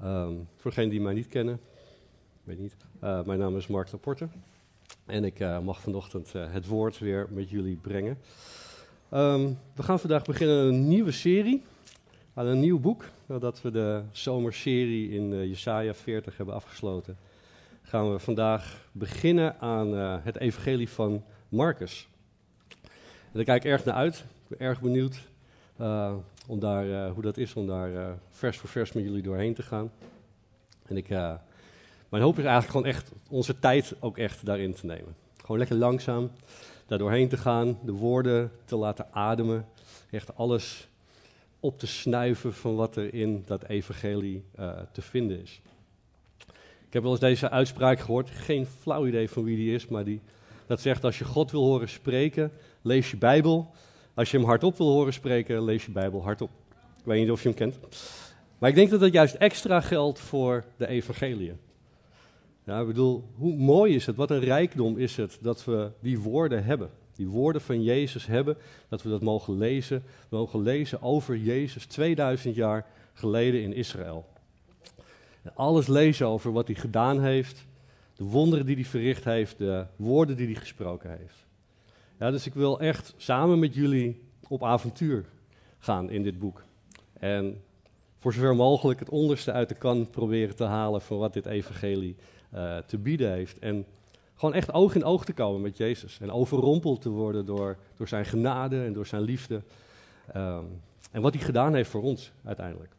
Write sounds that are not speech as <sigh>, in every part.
Ehm, voor degenen die mij niet kennen, weet niet, eh, mijn naam is Mark Laporte en ik eh, mag vanochtend eh, het woord weer met jullie brengen. Ehm, we gaan vandaag beginnen een nieuwe serie aan een nieuw boek. Nadat we de zomerserie in Jesaja 40 hebben afgesloten, gaan we vandaag beginnen aan het evangelie van Marcus. En daar kijk ik erg naar uit, ik ben erg benieuwd om daar, eh, hoe dat is om daar uh, vers voor vers met jullie doorheen te gaan. En ik, uh, mijn hoop is eigenlijk gewoon echt onze tijd ook echt daarin te nemen. Gewoon lekker langzaam daar doorheen te gaan, de woorden te laten ademen, echt alles op te snuiven van wat er in dat evangelie te vinden is. Ik heb wel eens deze uitspraak gehoord, geen flauw idee van wie die is, maar die, dat zegt als je God wil horen spreken, lees je Bijbel. Als je hem hardop wil horen spreken, lees je Bijbel hardop. Ik weet niet of je hem kent. Maar ik denk dat dat juist extra geldt voor de evangelie. Ik bedoel, hoe mooi is het, wat een rijkdom is het dat we die woorden hebben. Die woorden van Jezus hebben, dat we dat mogen lezen. We mogen lezen over Jezus 2000 jaar geleden in Israël. Alles lezen over wat hij gedaan heeft, de wonderen die hij verricht heeft, de woorden die hij gesproken heeft. Dus ik wil echt samen met jullie op avontuur gaan in dit boek. En voor zover mogelijk het onderste uit de kan proberen te halen van wat dit evangelie uh, te bieden heeft. En gewoon echt oog in oog te komen met Jezus. En overrompeld te worden door, door zijn genade en door zijn liefde. Um, en wat hij gedaan heeft voor ons uiteindelijk.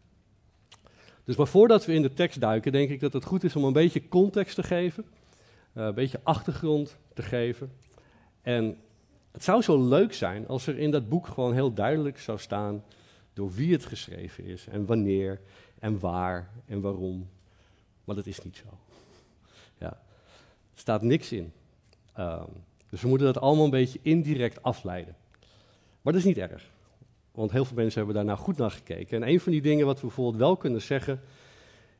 Dus maar voordat we in de tekst duiken, denk ik dat het goed is om een beetje context te geven. Uh, een beetje achtergrond te geven. En het zou zo leuk zijn als er in dat boek gewoon heel duidelijk zou staan door wie het geschreven is en wanneer en waar en waarom. Maar dat is niet zo. Ja. Er staat niks in. Um, dus we moeten dat allemaal een beetje indirect afleiden. Maar dat is niet erg. Want heel veel mensen hebben daar nou goed naar gekeken. En een van die dingen wat we bijvoorbeeld wel kunnen zeggen,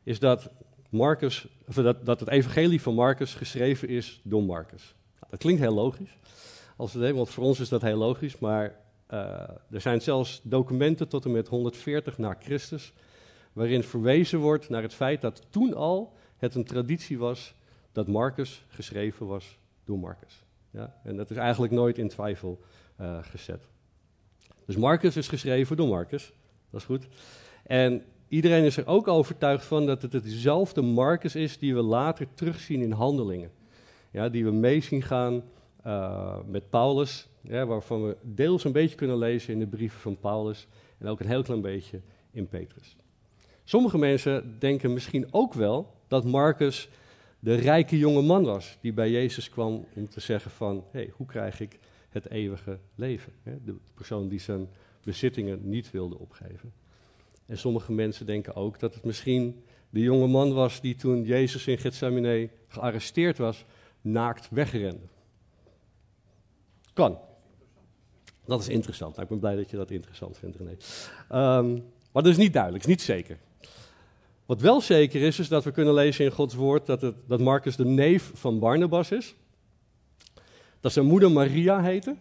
is dat, Marcus, dat, dat het evangelie van Marcus geschreven is door Marcus. Nou, dat klinkt heel logisch als we want voor ons is dat heel logisch, maar uh, er zijn zelfs documenten tot en met 140 na Christus, waarin verwezen wordt naar het feit dat toen al het een traditie was dat Marcus geschreven was door Marcus. Ja? En dat is eigenlijk nooit in twijfel uh, gezet. Dus Marcus is geschreven door Marcus, dat is goed. En iedereen is er ook overtuigd van dat het dezelfde Marcus is die we later terugzien in handelingen. Ja, die we mee zien gaan uh, met Paulus, waarvan we deels een beetje kunnen lezen in de brieven van Paulus en ook een heel klein beetje in Petrus. Sommige mensen denken misschien ook wel dat Marcus de rijke jonge man was die bij Jezus kwam om te zeggen van, hey, hoe krijg ik het eeuwige leven? De persoon die zijn bezittingen niet wilde opgeven. En sommige mensen denken ook dat het misschien de jonge man was die toen Jezus in Gethsemane gearresteerd was, naakt wegrende. Kan. Dat is interessant. Nou, ik ben blij dat je dat interessant vindt, René. Um, maar dat is niet duidelijk, is niet zeker. Wat wel zeker is, is dat we kunnen lezen in Gods woord dat, het, dat Marcus de neef van Barnabas is. Dat zijn moeder Maria heette,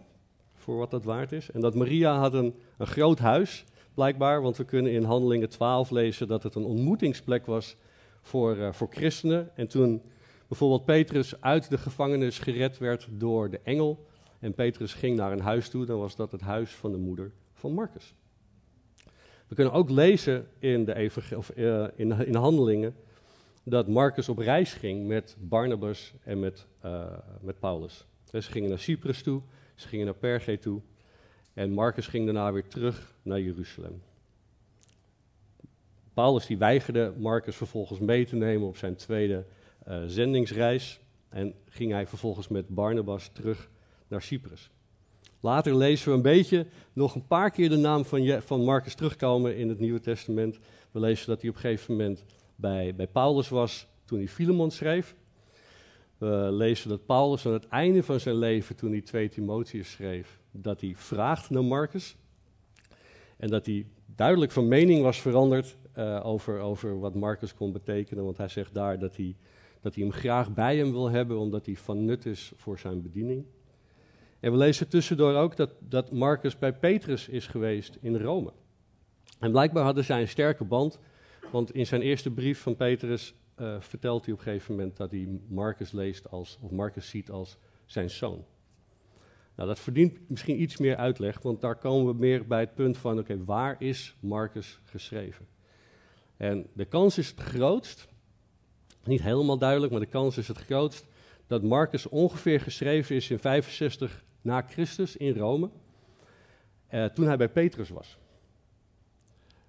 voor wat dat waard is. En dat Maria had een, een groot huis, blijkbaar, want we kunnen in Handelingen 12 lezen dat het een ontmoetingsplek was voor, uh, voor christenen. En toen bijvoorbeeld Petrus uit de gevangenis gered werd door de engel, en Petrus ging naar een huis toe, dan was dat het huis van de moeder van Marcus. We kunnen ook lezen in de, of, uh, in, in handelingen dat Marcus op reis ging met Barnabas en met, uh, met Paulus. Ze gingen naar Cyprus toe, ze gingen naar Perge toe en Marcus ging daarna weer terug naar Jeruzalem. Paulus die weigerde Marcus vervolgens mee te nemen op zijn tweede uh, zendingsreis en ging hij vervolgens met Barnabas terug naar Cyprus. Later lezen we een beetje, nog een paar keer de naam van, van Marcus terugkomen in het Nieuwe Testament. We lezen dat hij op een gegeven moment bij, bij Paulus was toen hij Filemon schreef. We lezen dat Paulus aan het einde van zijn leven, toen hij 2 Timotheus schreef, dat hij vraagt naar Marcus. En dat hij duidelijk van mening was veranderd uh, over, over wat Marcus kon betekenen. Want hij zegt daar dat hij, dat hij hem graag bij hem wil hebben, omdat hij van nut is voor zijn bediening. En we lezen tussendoor ook dat, dat Marcus bij Petrus is geweest in Rome. En blijkbaar hadden zij een sterke band, want in zijn eerste brief van Petrus uh, vertelt hij op een gegeven moment dat hij Marcus leest als, of Marcus ziet als zijn zoon. Nou, dat verdient misschien iets meer uitleg, want daar komen we meer bij het punt van, oké, waar is Marcus geschreven? En de kans is het grootst, niet helemaal duidelijk, maar de kans is het grootst, dat Marcus ongeveer geschreven is in 65 na Christus in Rome, uh, toen hij bij Petrus was.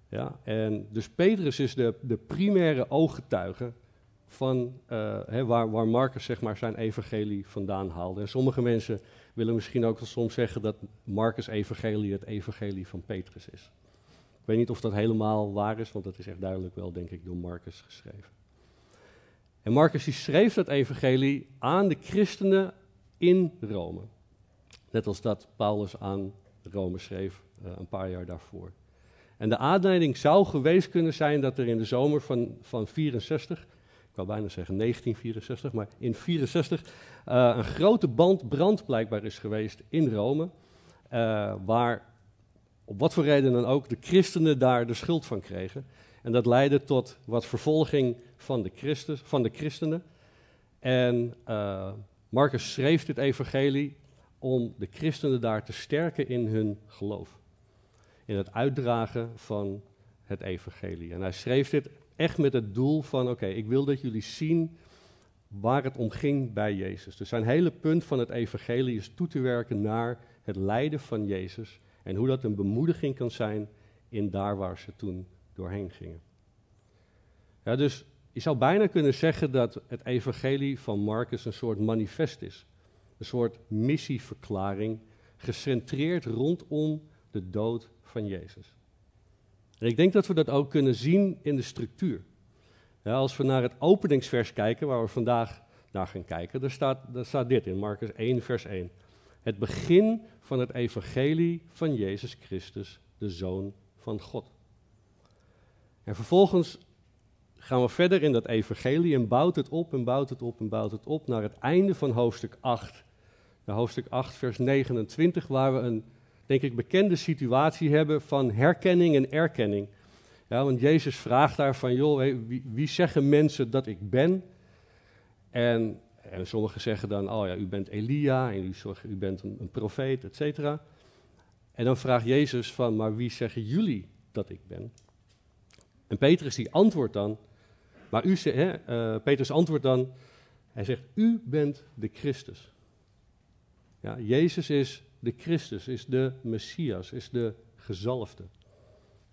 Ja, en dus Petrus is de, de primaire ooggetuige van uh, waar, waar Marcus zeg maar, zijn evangelie vandaan haalde. En sommige mensen willen misschien ook soms zeggen dat Marcus' evangelie het evangelie van Petrus is. Ik weet niet of dat helemaal waar is, want dat is echt duidelijk wel, denk ik, door Marcus geschreven. En Marcus die schreef dat evangelie aan de christenen in Rome. Net als dat Paulus aan Rome schreef uh, een paar jaar daarvoor. En de aanleiding zou geweest kunnen zijn dat er in de zomer van, van 64, ik wou bijna zeggen 1964, maar in 64 uh, een grote band brand blijkbaar is geweest in Rome, uh, waar op wat voor reden dan ook de christenen daar de schuld van kregen. En dat leidde tot wat vervolging van de, Christus, van de christenen. En Marcus schreef dit evangelie om de christenen daar te sterken in hun geloof in het uitdragen van het evangelie. En hij schreef dit echt met het doel van, oké, ik wil dat jullie zien waar het om ging bij Jezus. Dus zijn hele punt van het evangelie is toe te werken naar het lijden van Jezus en hoe dat een bemoediging kan zijn in daar waar ze toen doorheen gingen. Ja, dus je zou bijna kunnen zeggen dat het evangelie van Marcus een soort manifest is. Een soort missieverklaring, gecentreerd rondom de dood van Jezus. En ik denk dat we dat ook kunnen zien in de structuur. Ja, als we naar het openingsvers kijken, waar we vandaag naar gaan kijken, daar staat, staat dit in, Marcus 1, vers 1. Het begin van het evangelie van Jezus Christus, de Zoon van God. En vervolgens gaan we verder in dat evangelie en bouwt het op en bouwt het op en bouwt het op naar het einde van hoofdstuk 8. Hoofdstuk 8, vers 29, waar we een denk ik, bekende situatie hebben van herkenning en erkenning. Ja, want Jezus vraagt daar van, joh, wie, wie zeggen mensen dat ik ben? En, en, sommigen zeggen dan, oh ja, u bent Elia en u, u bent een, een profeet, et cetera. En dan vraagt Jezus van, maar wie zeggen jullie dat ik ben? En Petrus die antwoordt dan, maar u, hè, uh, Petrus antwoordt dan, hij zegt, u bent de Christus. Ja, Jezus is de Christus, is de Messias, is de gezalfde.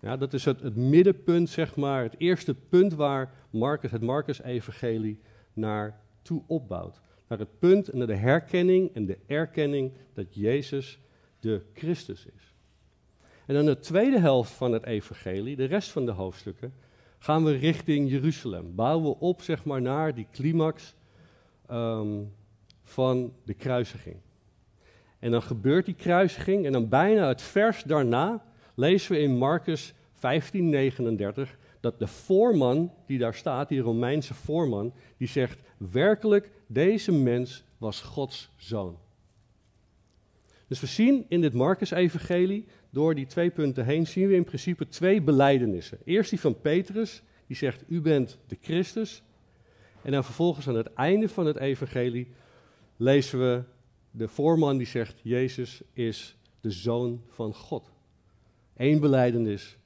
Ja, dat is het, het middenpunt, zeg maar, het eerste punt waar Marcus, het Marcus-evangelie naar toe opbouwt. Naar het punt en naar de herkenning en de erkenning dat Jezus de Christus is. En dan de tweede helft van het evangelie, de rest van de hoofdstukken, gaan we richting Jeruzalem. Bouwen we op, zeg maar, naar die climax um, van de kruisiging. En dan gebeurt die kruisiging en dan bijna het vers daarna lezen we in Marcus 15:39 dat de voorman die daar staat, die Romeinse voorman, die zegt werkelijk deze mens was Gods zoon. Dus we zien in dit Marcus-evangelie, door die twee punten heen, zien we in principe twee belijdenissen. Eerst die van Petrus, die zegt, u bent de Christus. En dan vervolgens aan het einde van het evangelie lezen we de voorman die zegt, Jezus is de zoon van God. Eén beleidenis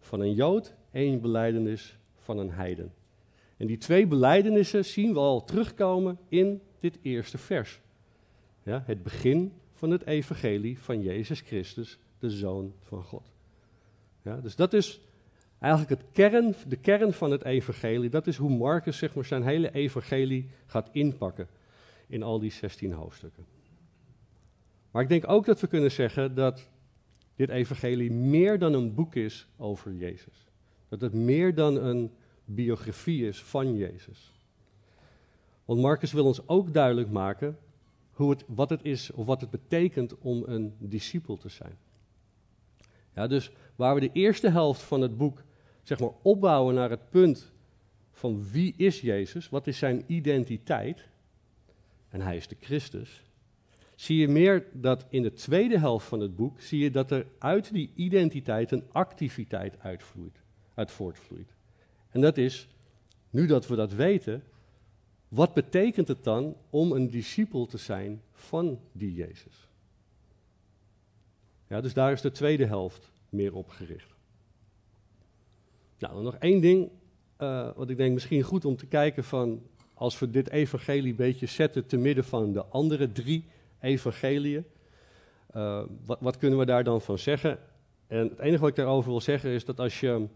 van een Jood, één beleidenis van een heiden. En die twee belijdenissen zien we al terugkomen in dit eerste vers. Ja, het begin van het evangelie van Jezus Christus, de Zoon van God. Ja, dus dat is eigenlijk het kern, de kern van het evangelie. Dat is hoe Marcus zeg maar, zijn hele evangelie gaat inpakken in al die 16 hoofdstukken. Maar ik denk ook dat we kunnen zeggen dat dit evangelie meer dan een boek is over Jezus. Dat het meer dan een biografie is van Jezus. Want Marcus wil ons ook duidelijk maken hoe het, wat het is of wat het betekent om een discipel te zijn. Ja, dus waar we de eerste helft van het boek zeg maar, opbouwen naar het punt van wie is Jezus, wat is zijn identiteit, en hij is de Christus, zie je meer dat in de tweede helft van het boek, zie je dat er uit die identiteit een activiteit uitvloeit, uit voortvloeit. En dat is, nu dat we dat weten, wat betekent het dan om een discipel te zijn van die Jezus? Ja, dus daar is de tweede helft meer op gericht. Nou, nog één ding, uh, wat ik denk misschien goed om te kijken van, als we dit evangelie een beetje zetten te midden van de andere drie evangeliën, uh, wat, wat, kunnen we daar dan van zeggen? En het enige wat ik daarover wil zeggen is dat als je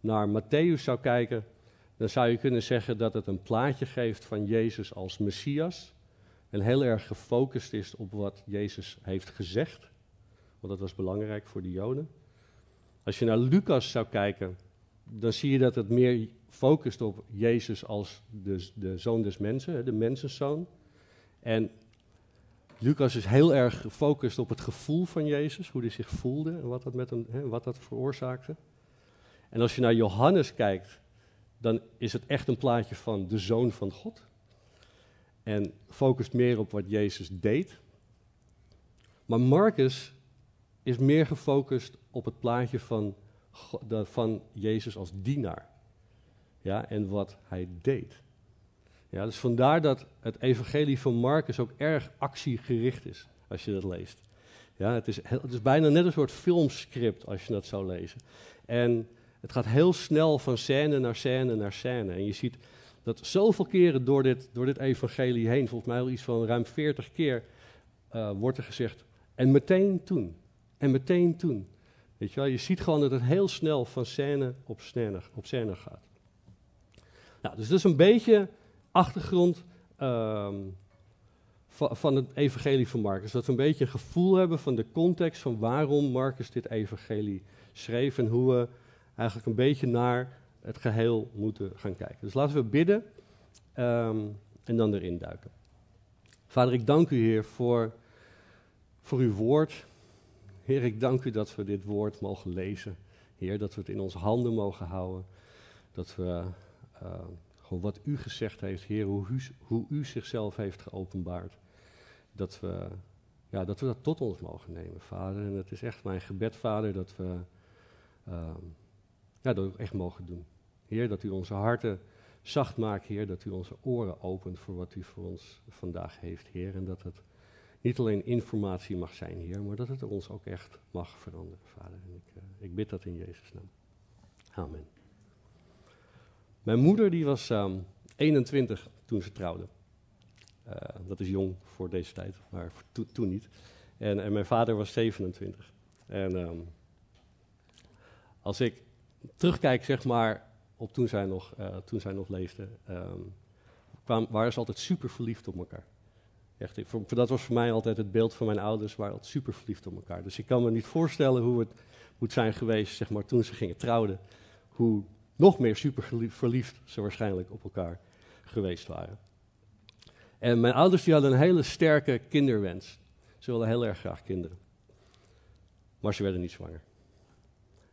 naar Matthäus zou kijken, dan zou je kunnen zeggen dat het een plaatje geeft van Jezus als Messias. En heel erg gefocust is op wat Jezus heeft gezegd. Want dat was belangrijk voor de Joden. Als je naar Lucas zou kijken, dan zie je dat het meer focust op Jezus als de, de zoon des mensen, de mensenzoon. En Lucas is heel erg gefocust op het gevoel van Jezus, hoe hij zich voelde en wat dat, met hem, hè, wat dat veroorzaakte. En als je naar Johannes kijkt, dan is het echt een plaatje van de zoon van God. En focust meer op wat Jezus deed. Maar Marcus is meer gefocust op het plaatje van, van Jezus als dienaar. Ja, en wat hij deed. Ja, dus vandaar dat het evangelie van Marcus ook erg actiegericht is, als je dat leest. Ja, het, is, het is bijna net een soort filmscript als je dat zou lezen. En het gaat heel snel van scène naar scène naar scène. En je ziet dat zoveel keren door dit, door dit evangelie heen, volgens mij al iets van ruim 40 keer, uh, wordt er gezegd, en meteen toen, en meteen toen. Weet je wel, je ziet gewoon dat het heel snel van scène op scène, op scène gaat. Nou, dus dat is een beetje achtergrond um, van, van het evangelie van Marcus. Dat we een beetje een gevoel hebben van de context van waarom Marcus dit evangelie schreef en hoe we eigenlijk een beetje naar het geheel moeten gaan kijken. Dus laten we bidden um, en dan erin duiken. Vader, ik dank u, Heer, voor, voor uw woord. Heer, ik dank u dat we dit woord mogen lezen. Heer, dat we het in onze handen mogen houden. Dat we uh, wat u gezegd heeft, Heer, hoe u, zichzelf heeft geopenbaard. Dat we, ja, dat we dat tot ons mogen nemen, Vader. En het is echt mijn gebed, Vader, dat we. Uh, ja, dat we echt mogen doen. Heer, dat u onze harten zacht maakt, Heer, dat u onze oren opent voor wat u voor ons vandaag heeft, Heer. En dat het niet alleen informatie mag zijn, Heer, maar dat het ons ook echt mag veranderen, Vader. En ik, uh, ik bid dat in Jezus' naam. Amen. Mijn moeder die was um, ehm, 21 toen ze trouwde. Uh, dat is jong voor deze tijd, maar to toen niet. En, en, mijn vader was 27. En um, als ik terugkijk, zeg maar, op toen zij nog, uh, toen zij nog leefde, um, kwam, waren ze altijd super verliefd op elkaar. Echt, voor, dat was voor mij altijd het beeld van mijn ouders, waren altijd super verliefd op elkaar. Dus ik kan me niet voorstellen hoe het moet zijn geweest, zeg maar, toen ze gingen trouwen. Hoe nog meer super verliefd ze waarschijnlijk op elkaar geweest waren. En mijn ouders die hadden een hele sterke kinderwens. Ze wilden heel erg graag kinderen. Maar ze werden niet zwanger.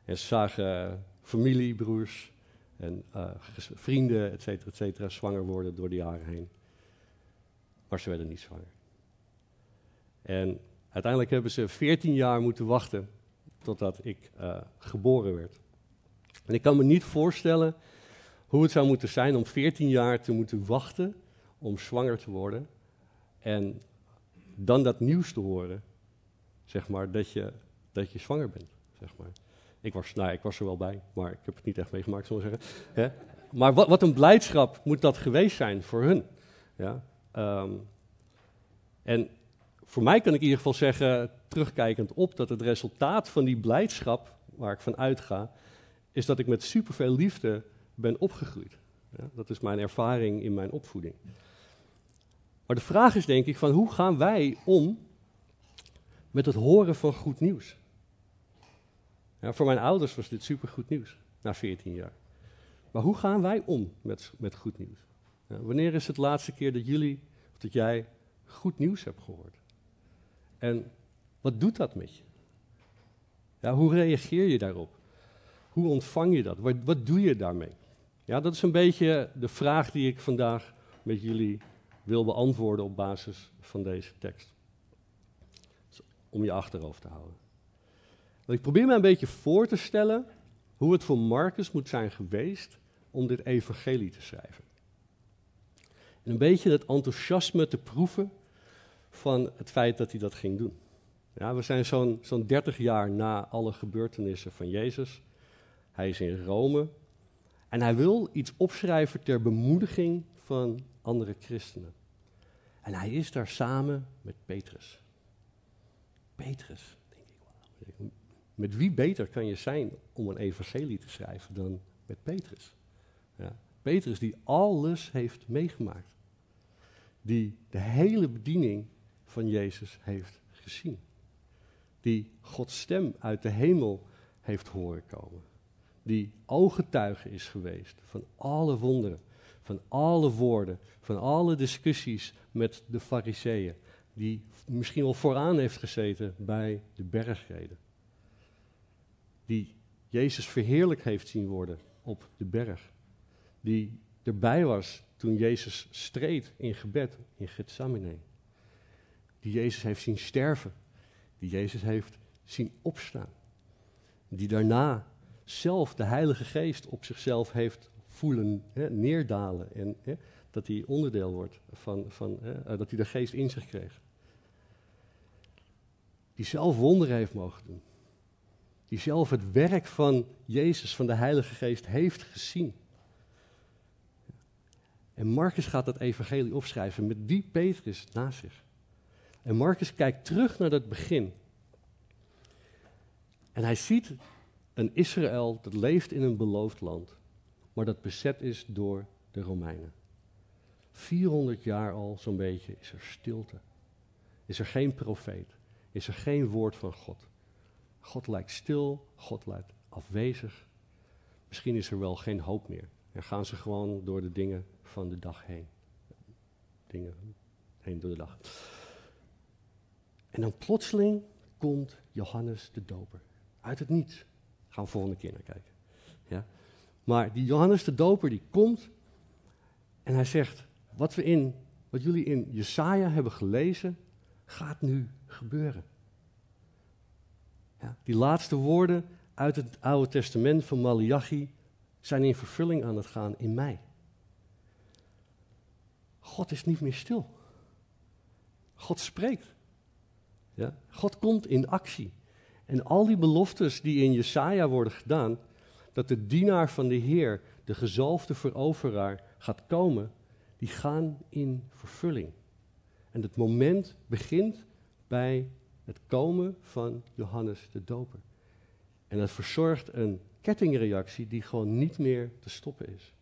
En ze zagen familie, broers en uh, vrienden, et cetera, et cetera, zwanger worden door de jaren heen. Maar ze werden niet zwanger. En uiteindelijk hebben ze 14 jaar moeten wachten totdat ik uh, geboren werd. En ik kan me niet voorstellen hoe het zou moeten zijn om 14 jaar te moeten wachten om zwanger te worden. En dan dat nieuws te horen, zeg maar, dat je, dat je zwanger bent, zeg maar. Ik was, nou, ik was er wel bij, maar ik heb het niet echt meegemaakt, zullen zeggen. Maar wat, wat, een blijdschap moet dat geweest zijn voor hun. Ja? Um, en voor mij kan ik in ieder geval zeggen, terugkijkend op, dat het resultaat van die blijdschap, waar ik van uitga, is dat ik met superveel liefde ben opgegroeid. Ja? Dat is mijn ervaring in mijn opvoeding. Maar de vraag is denk ik van hoe gaan wij om met het horen van goed nieuws? Ja, voor mijn ouders was dit supergoed nieuws, na 14 jaar. Maar hoe gaan wij om met, met goed nieuws? Ja, wanneer is het laatste keer dat jullie, of dat jij goed nieuws hebt gehoord? En wat doet dat met je? Ja, hoe reageer je daarop? Hoe ontvang je dat? Wat, wat doe je daarmee? Ja, dat is een beetje de vraag die ik vandaag met jullie wil beantwoorden op basis van deze tekst. Om je achterhoofd te houden. Ik probeer me een beetje voor te stellen hoe het voor Marcus moet zijn geweest om dit evangelie te schrijven. En een beetje het enthousiasme te proeven van het feit dat hij dat ging doen. Ja, we zijn zo'n zo'n 30 jaar na alle gebeurtenissen van Jezus. Hij is in Rome en hij wil iets opschrijven ter bemoediging van andere christenen. En hij is daar samen met Petrus. Petrus, denk ik. Met wie beter kan je zijn om een evangelie te schrijven dan met Petrus? Ja. Petrus die alles heeft meegemaakt. Die de hele bediening van Jezus heeft gezien. Die Gods stem uit de hemel heeft horen komen. Die ooggetuige is geweest van alle wonderen, van alle woorden, van alle discussies met de fariseeën. Die misschien wel vooraan heeft gezeten bij de bergreden. Die Jezus verheerlijk heeft zien worden op de berg. Die erbij was toen Jezus streed in gebed in Gethsemane. Die Jezus heeft zien sterven. Die Jezus heeft zien opstaan. Die daarna zelf de Heilige Geest op zichzelf heeft voelen hè, neerdalen. En hè, dat hij onderdeel wordt van, van hè, eh, dat hij de Geest in zich kreeg. Die zelf wonderen heeft mogen doen. Die zelf het werk van Jezus, van de Heilige Geest, heeft gezien. En Marcus gaat dat evangelie opschrijven met die Petrus naast zich. En Marcus kijkt terug naar dat begin. En hij ziet een Israël dat leeft in een beloofd land, maar dat bezet is door de Romeinen. 400 jaar al zo'n beetje is er stilte. Is er geen profeet. Is er geen woord van God. God lijkt stil, God lijkt afwezig. Misschien is er wel geen hoop meer. En gaan ze gewoon door de dingen van de dag heen. Dingen heen door de dag. En dan plotseling komt Johannes de Doper. Uit het niets. Gaan we volgende keer naar kijken. Ja? Maar die Johannes de Doper die komt en hij zegt, wat, we in, wat jullie in Jesaja hebben gelezen, gaat nu gebeuren. Ja, die laatste woorden uit het Oude Testament van Malachi zijn in vervulling aan het gaan in mij. God is niet meer stil. God spreekt. Ja? God komt in actie. En al die beloftes die in Jesaja worden gedaan, dat de dienaar van de Heer, de gezalfde veroveraar, gaat komen, die gaan in vervulling. En het moment begint bij het komen van Johannes de Doper. En dat verzorgt een kettingreactie die gewoon niet meer te stoppen is.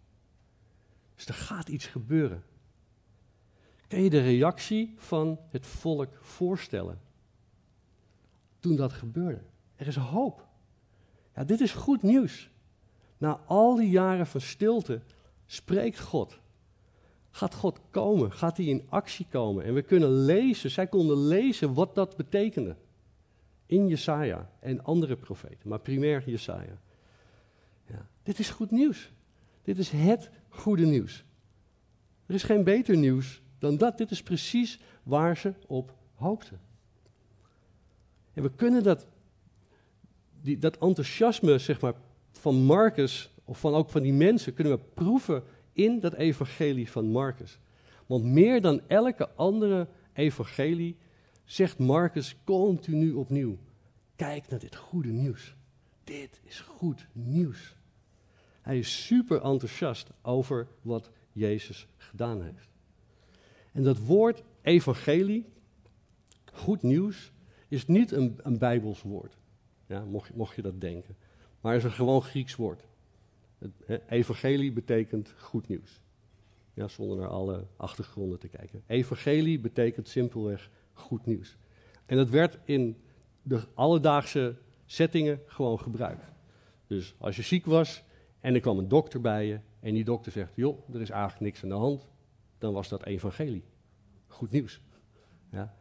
Dus er gaat iets gebeuren. Kun je de reactie van het volk voorstellen? Toen dat gebeurde. Er is hoop. Ja, dit is goed nieuws. Na al die jaren van stilte spreekt God. Gaat God komen? Gaat hij in actie komen? En we kunnen lezen, zij konden lezen wat dat betekende. In Jesaja en andere profeten, maar primair Jesaja. Ja, dit is goed nieuws. Dit is het goede nieuws. Er is geen beter nieuws dan dat. Dit is precies waar ze op hoopten. En we kunnen dat, die, dat enthousiasme zeg maar, van Marcus, of van ook van die mensen, kunnen we proeven in dat evangelie van Marcus. Want meer dan elke andere evangelie zegt Marcus continu opnieuw: kijk naar dit goede nieuws. Dit is goed nieuws. Hij is super enthousiast over wat Jezus gedaan heeft. En dat woord evangelie, goed nieuws, is niet een, een Bijbels woord. Ja, mocht, mocht je dat denken. Maar is een gewoon Grieks woord. Het, evangelie betekent goed nieuws. Ja, zonder naar alle achtergronden te kijken. Evangelie betekent simpelweg goed nieuws. En dat werd in de alledaagse settingen gewoon gebruikt. Dus als je ziek was En er kwam een dokter bij je en die dokter zegt, joh, er is eigenlijk niks aan de hand. Dan was dat evangelie. Goed nieuws. Ja.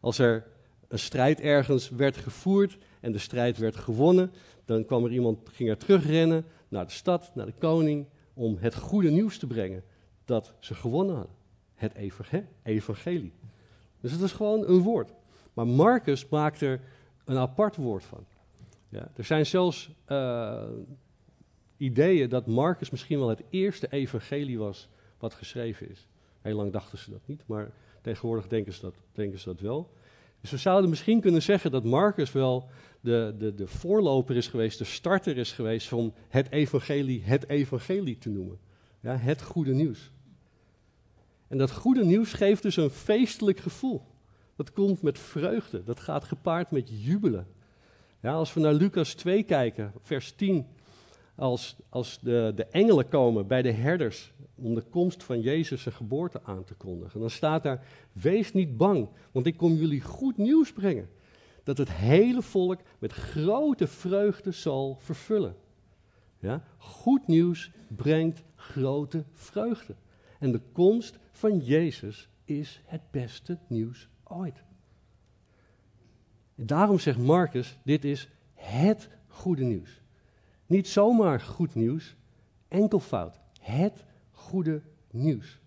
Als er een strijd ergens werd gevoerd en de strijd werd gewonnen, dan kwam er iemand, ging er terugrennen naar de stad, naar de koning, om het goede nieuws te brengen dat ze gewonnen hadden. Het evangelie. Dus het is gewoon een woord. Maar Marcus maakt er een apart woord van. Ja, er zijn zelfs uh, ideeën dat Marcus misschien wel het eerste evangelie was wat geschreven is. Heel lang dachten ze dat niet, maar tegenwoordig denken ze dat, denken ze dat wel. Dus we zouden misschien kunnen zeggen dat Marcus wel de, de, de voorloper is geweest, de starter is geweest van het evangelie, het evangelie te noemen. Ja, het goede nieuws. En dat goede nieuws geeft dus een feestelijk gevoel. Dat komt met vreugde, dat gaat gepaard met jubelen. Ja, als we naar Lucas 2 kijken, vers 10, als, als de, de engelen komen bij de herders om de komst van Jezus' geboorte aan te kondigen, dan staat daar, wees niet bang, want ik kom jullie goed nieuws brengen. Dat het hele volk met grote vreugde zal vervullen. Ja? Goed nieuws brengt grote vreugde. En de komst van Jezus is het beste nieuws ooit. daarom zegt Marcus, dit is het goede nieuws. Niet zomaar goed nieuws, enkelvoud. Het goede nieuws.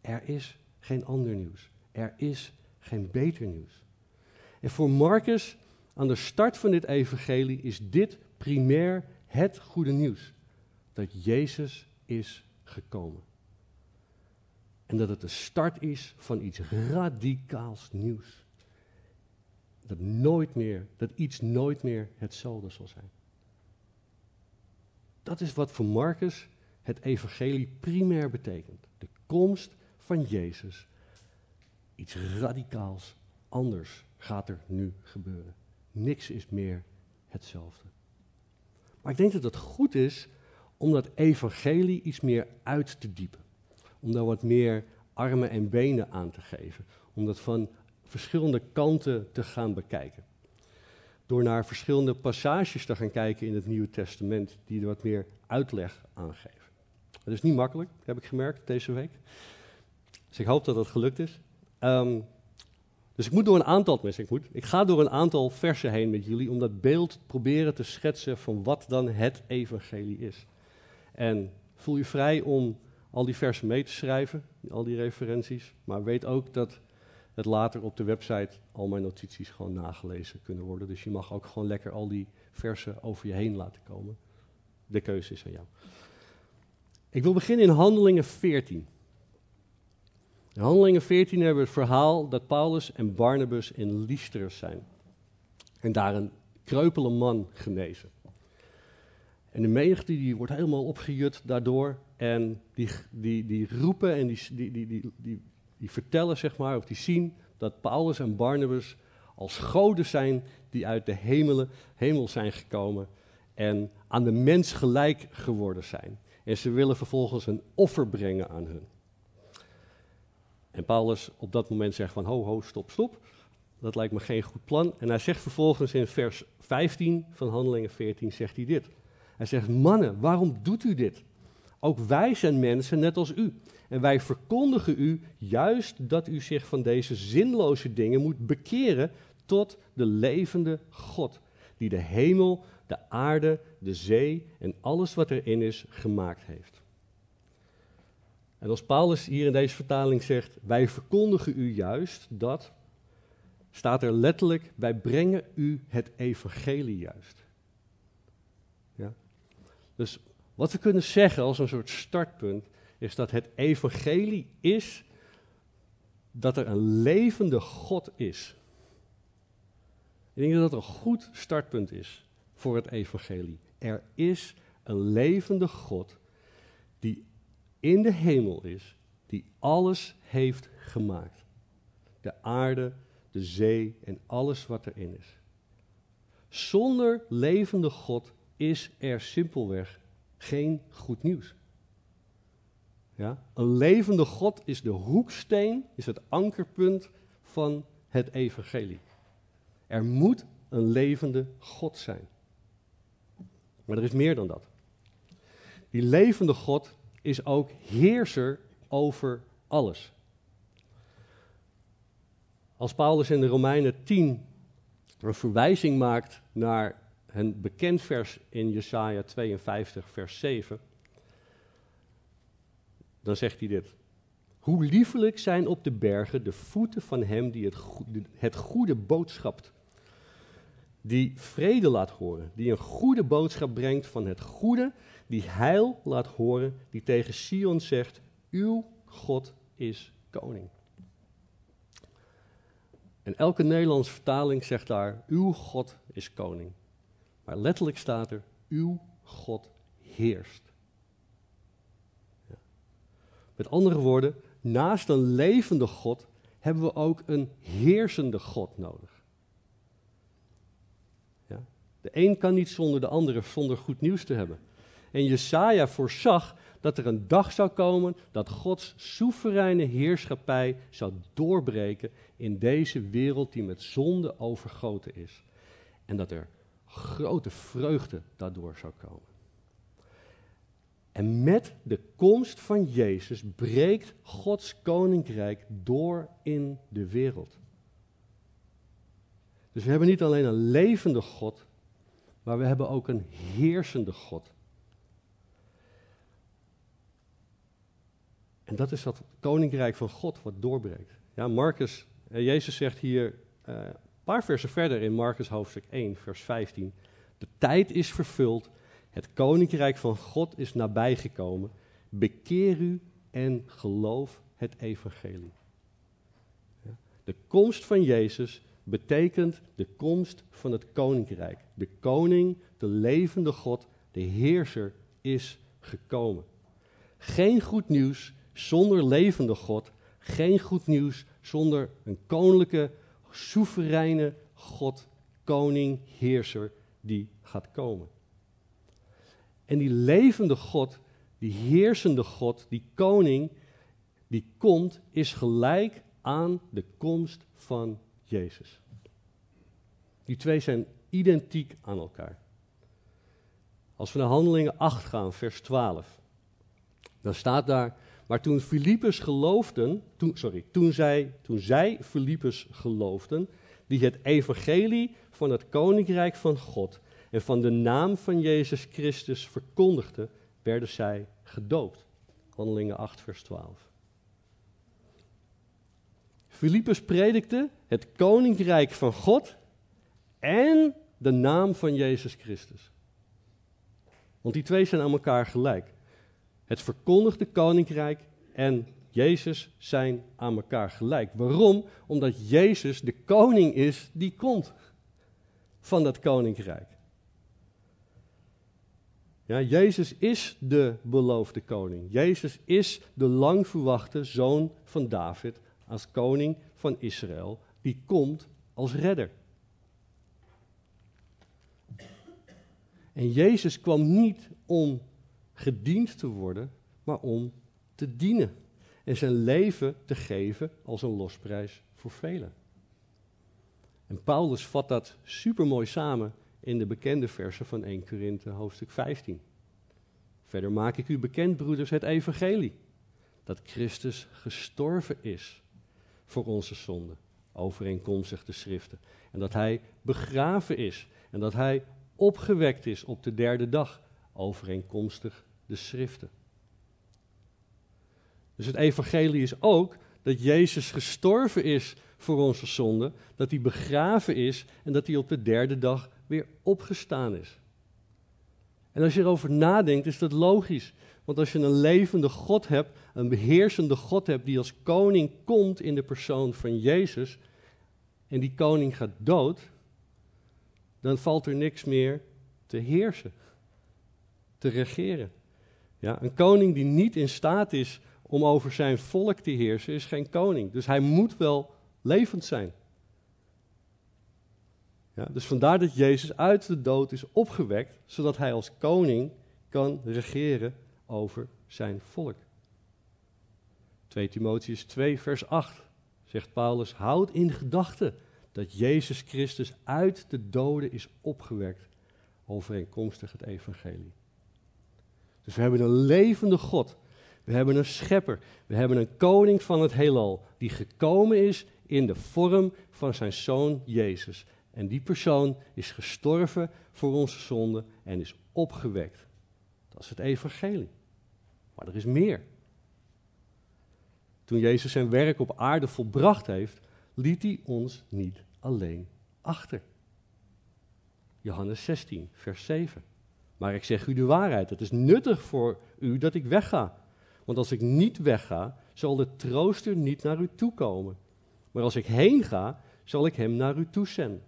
Er is geen ander nieuws. Er is geen beter nieuws. En voor Marcus, aan de start van dit evangelie, is dit primair het goede nieuws. Dat Jezus is gekomen. En dat het de start is van iets radicaals nieuws. Dat nooit meer, dat iets nooit meer hetzelfde zal zijn. Dat is wat voor Marcus het evangelie primair betekent. De komst van Jezus. Iets radicaals anders gaat er nu gebeuren. Niks is meer hetzelfde. Maar ik denk dat het goed is om dat evangelie iets meer uit te diepen. Om daar wat meer armen en benen aan te geven. Om dat van verschillende kanten te gaan bekijken door naar verschillende passages te gaan kijken in het Nieuwe Testament, die er wat meer uitleg aan geven. Dat is niet makkelijk, heb ik gemerkt deze week. Dus ik hoop dat dat gelukt is. Ehm, dus ik moet door een aantal, mensen, ik, moet, ik ga door een aantal versen heen met jullie om dat beeld proberen te schetsen van wat dan het evangelie is. En voel je vrij om al die versen mee te schrijven, al die referenties, maar weet ook dat het later op de website al mijn notities gewoon nagelezen kunnen worden. Dus je mag ook gewoon lekker al die versen over je heen laten komen. De keuze is aan jou. Ik wil beginnen in Handelingen 14. In Handelingen 14 hebben we het verhaal dat Paulus en Barnabas in Lystra zijn. En daar een kreupele man genezen. En de menigte die wordt helemaal opgejut daardoor. En die, die, die roepen en die, die, die, die die vertellen, zeg maar, of die zien dat Paulus en Barnabas als goden zijn die uit de hemelen, hemel zijn gekomen en aan de mens gelijk geworden zijn. En ze willen vervolgens een offer brengen aan hun. En Paulus op dat moment zegt van ho, ho, stop, stop. Dat lijkt me geen goed plan. En hij zegt vervolgens in vers 15 van Handelingen 14, zegt hij dit. Hij zegt, mannen, waarom doet u dit? Ook wij zijn mensen net als u. En wij verkondigen u juist dat u zich van deze zinloze dingen moet bekeren tot de levende God, die de hemel, de aarde, de zee en alles wat erin is gemaakt heeft. En als Paulus hier in deze vertaling zegt, wij verkondigen u juist dat, staat er letterlijk, wij brengen u het evangelie juist. Ja? Dus wat we kunnen zeggen als een soort startpunt, is dat het evangelie is dat er een levende God is. Ik denk dat dat een goed startpunt is voor het evangelie. Er is een levende God die in de hemel is, die alles heeft gemaakt. De aarde, de zee en alles wat erin is. Zonder levende God is er simpelweg geen goed nieuws. Ja? Een levende God is de hoeksteen, is het ankerpunt van het evangelie. Er moet een levende God zijn. Maar er is meer dan dat. Die levende God is ook heerser over alles. Als Paulus in de Romeinen 10 een verwijzing maakt naar een bekend vers in Jesaja 52, vers 7, dan zegt hij dit. Hoe liefelijk zijn op de bergen de voeten van hem die het goede, het goede boodschapt, die vrede laat horen, die een goede boodschap brengt van het goede, die heil laat horen, die tegen Sion zegt, uw God is koning. En elke Nederlandse vertaling zegt daar, uw God is koning. Letterlijk staat er, uw God heerst. Ja. Met andere woorden, naast een levende God hebben we ook een heersende God nodig. Ja. De een kan niet zonder de andere, zonder goed nieuws te hebben. En Jesaja voorzag dat er een dag zou komen dat Gods soevereine heerschappij zou doorbreken in deze wereld die met zonde overgoten is. En dat er grote vreugde daardoor zou komen. En met de komst van Jezus breekt Gods koninkrijk door in de wereld. Dus we hebben niet alleen een levende God, maar we hebben ook een heersende God. En dat is dat koninkrijk van God wat doorbreekt. Ja, Marcus, eh, Jezus zegt hier een paar versen verder in Marcus hoofdstuk 1, vers 15. De tijd is vervuld, het koninkrijk van God is nabijgekomen. Bekeer u en geloof het evangelie. De komst van Jezus betekent de komst van het koninkrijk. De koning, de levende God, de heerser is gekomen. Geen goed nieuws zonder levende God, geen goed nieuws zonder een koninklijke, soevereine God, koning, heerser die gaat komen. En die levende God, die heersende God, die koning, die komt, is gelijk aan de komst van Jezus. Die twee zijn identiek aan elkaar. Als we naar Handelingen 8 gaan, vers 12, dan staat daar, maar toen Filippus geloofden, toen, sorry, toen zij, toen zij Filippus geloofden, die het evangelie van het koninkrijk van God en van de naam van Jezus Christus verkondigden, werden zij gedoopt. Handelingen 8, vers 12. Filippus predikte het koninkrijk van God en de naam van Jezus Christus. Want die twee zijn aan elkaar gelijk. Het verkondigde koninkrijk en Jezus zijn aan elkaar gelijk. Waarom? Omdat Jezus de koning is die komt van dat koninkrijk. Ja, Jezus is de beloofde koning. Jezus is de lang verwachte zoon van David als koning van Israël, die komt als redder. En Jezus kwam niet om gediend te worden, maar om te dienen. En zijn leven te geven als een losprijs voor velen. En Paulus vat dat supermooi samen in de bekende versen van 1 Korinthe hoofdstuk 15. Verder maak ik u bekend, broeders, het evangelie. Dat Christus gestorven is voor onze zonden, overeenkomstig de schriften. En dat hij begraven is en dat hij opgewekt is op de derde dag, overeenkomstig de schriften. Dus het evangelie is ook dat Jezus gestorven is voor onze zonden, dat hij begraven is en dat hij op de derde dag weer opgestaan is. En als je erover nadenkt, is dat logisch. Want als je een levende God hebt, een beheersende God hebt die als koning komt in de persoon van Jezus, en die koning gaat dood, dan valt er niks meer te heersen, te regeren. Ja, een koning die niet in staat is om over zijn volk te heersen, is geen koning. Dus hij moet wel levend zijn. Ja, dus vandaar dat Jezus uit de dood is opgewekt, zodat hij als koning kan regeren over zijn volk. 2 Timotheus 2, vers 8 zegt Paulus: Houd in gedachten dat Jezus Christus uit de doden is opgewekt, overeenkomstig het evangelie. Dus we hebben een levende God. We hebben een schepper. We hebben een koning van het heelal. Die gekomen is in de vorm van zijn zoon Jezus. En die persoon is gestorven voor onze zonden en is opgewekt. Dat is het evangelie. Maar er is meer. Toen Jezus zijn werk op aarde volbracht heeft, liet hij ons niet alleen achter. Johannes 16, vers 7. Maar ik zeg u de waarheid, het is nuttig voor u dat ik wegga. Want als ik niet wegga, zal de trooster niet naar u toe komen. Maar als ik heen ga, zal ik hem naar u toezenden.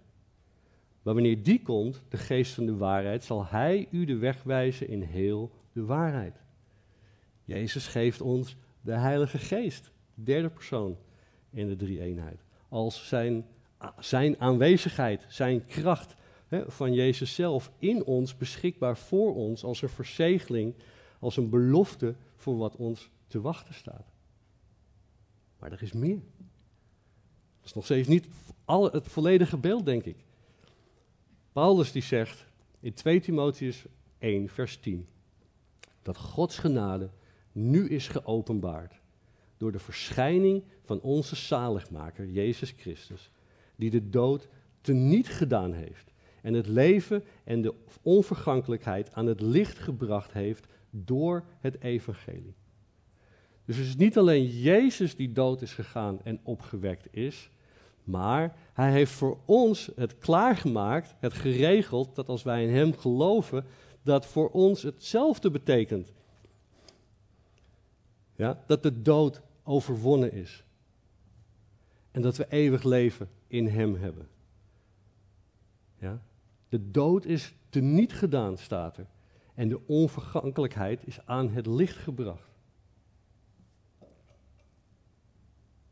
Maar wanneer die komt, de geest van de waarheid, zal hij u de weg wijzen in heel de waarheid. Jezus geeft ons de Heilige Geest, derde persoon in de drie eenheid. Als zijn, zijn aanwezigheid, zijn kracht van Jezus zelf in ons, beschikbaar voor ons, als een verzegeling, als een belofte voor wat ons te wachten staat. Maar er is meer. Dat is nog steeds niet al, het volledige beeld, denk ik. Paulus die zegt in 2 Timotheus 1, vers 10, dat Gods genade nu is geopenbaard door de verschijning van onze zaligmaker, Jezus Christus, die de dood teniet gedaan heeft en het leven en de onvergankelijkheid aan het licht gebracht heeft door het evangelie. Dus het is niet alleen Jezus die dood is gegaan en opgewekt is, maar hij heeft voor ons het klaargemaakt, het geregeld, dat als wij in hem geloven, dat voor ons hetzelfde betekent. Ja, dat de dood overwonnen is. En dat we eeuwig leven in hem hebben. Ja? De dood is teniet gedaan, staat er. En de onvergankelijkheid is aan het licht gebracht.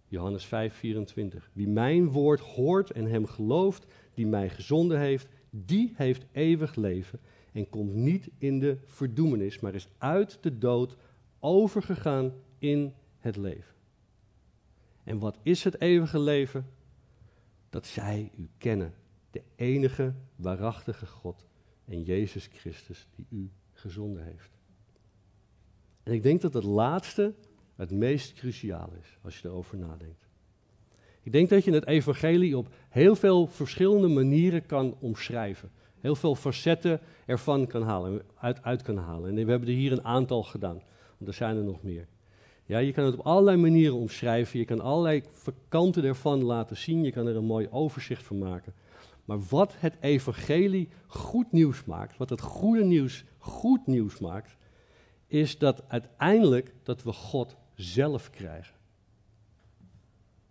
Johannes 5, 24. Wie mijn woord hoort en hem gelooft, die mij gezonden heeft, die heeft eeuwig leven en komt niet in de verdoemenis, maar is uit de dood overgegaan in het leven. En wat is het eeuwige leven? Dat zij u kennen, de enige waarachtige God en Jezus Christus die u gezonden heeft. En ik denk dat het laatste het meest cruciaal is als je erover nadenkt. Ik denk dat je het evangelie op heel veel verschillende manieren kan omschrijven. Heel veel facetten ervan kan halen, uit, uit kan halen. En we hebben er hier een aantal gedaan, want er zijn er nog meer. Ja, je kan het op allerlei manieren omschrijven. Je kan allerlei kanten ervan laten zien. Je kan er een mooi overzicht van maken. Maar wat het evangelie goed nieuws maakt, wat het goede nieuws goed nieuws maakt, is dat uiteindelijk dat we God zelf krijgen.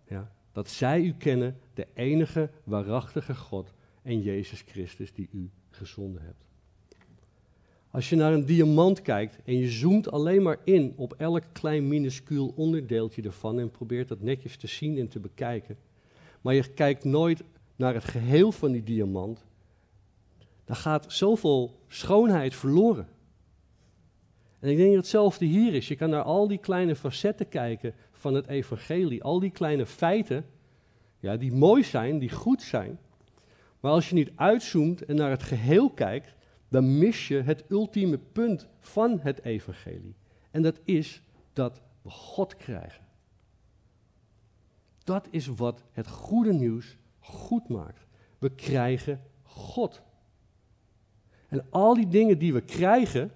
Ja, dat zij u kennen, de enige waarachtige God en Jezus Christus die u gezonden hebt. Als je naar een diamant kijkt en je zoomt alleen maar in op elk klein minuscuul onderdeeltje ervan en probeert dat netjes te zien en te bekijken, maar je kijkt nooit naar het geheel van die diamant, dan gaat zoveel schoonheid verloren. En ik denk dat hetzelfde hier is. Je kan naar al die kleine facetten kijken van het evangelie, al die kleine feiten, ja, die mooi zijn, die goed zijn. Maar als je niet uitzoomt en naar het geheel kijkt, dan mis je het ultieme punt van het evangelie. En dat is dat we God krijgen. Dat is wat het goede nieuws goed maakt. We krijgen God. En al die dingen die we krijgen,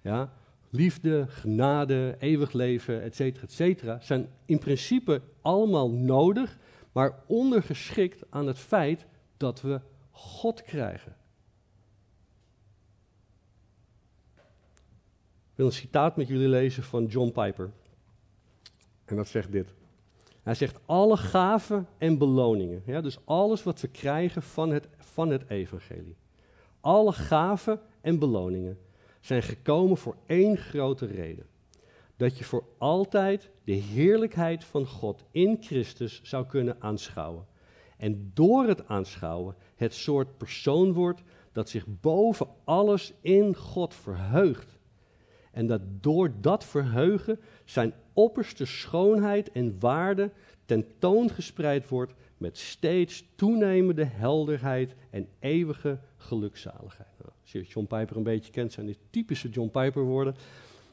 ja, liefde, genade, eeuwig leven, et cetera, et cetera, zijn in principe allemaal nodig, maar ondergeschikt aan het feit dat we God krijgen. Ik wil een citaat met jullie lezen van John Piper. En dat zegt dit. Hij zegt alle gaven en beloningen. Ja, dus alles wat we krijgen van het, van het evangelie. Alle gaven en beloningen zijn gekomen voor één grote reden. Dat je voor altijd de heerlijkheid van God in Christus zou kunnen aanschouwen. En door het aanschouwen het soort persoon wordt dat zich boven alles in God verheugt. En dat door dat verheugen zijn opperste schoonheid en waarde tentoongespreid wordt met steeds toenemende helderheid en eeuwige gelukzaligheid. Nou, als je John Piper een beetje kent, zijn dit typische John Piper woorden.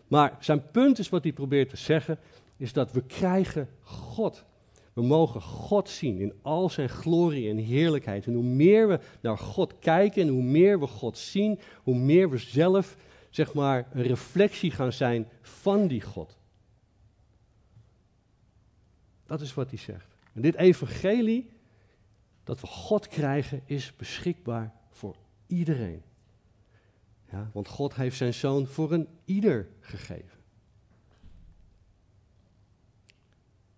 Maar zijn punt is wat hij probeert te zeggen, is dat we krijgen God. We mogen God zien in al zijn glorie en heerlijkheid. En hoe meer we naar God kijken en hoe meer we God zien, hoe meer we zelf, zeg maar, een reflectie gaan zijn van die God. Dat is wat hij zegt. En dit evangelie, dat we God krijgen, is beschikbaar voor iedereen. Ja, want God heeft zijn zoon voor een ieder gegeven.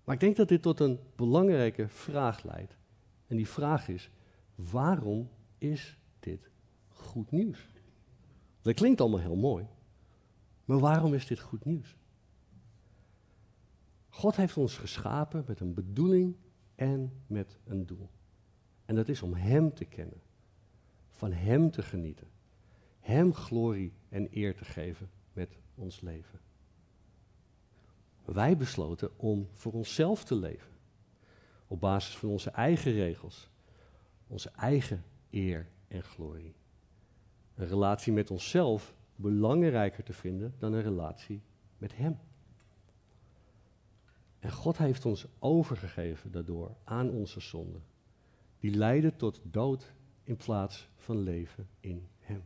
Maar ik denk dat dit tot een belangrijke vraag leidt. En die vraag is: waarom is dit goed nieuws? Dat klinkt allemaal heel mooi. Maar waarom is dit goed nieuws? God heeft ons geschapen met een bedoeling en met een doel. En dat is om Hem te kennen, van Hem te genieten, Hem glorie en eer te geven met ons leven. Wij besloten om voor onszelf te leven, op basis van onze eigen regels, onze eigen eer en glorie. Een relatie met onszelf belangrijker te vinden dan een relatie met Hem. En God heeft ons overgegeven daardoor aan onze zonden. Die leiden tot dood in plaats van leven in Hem.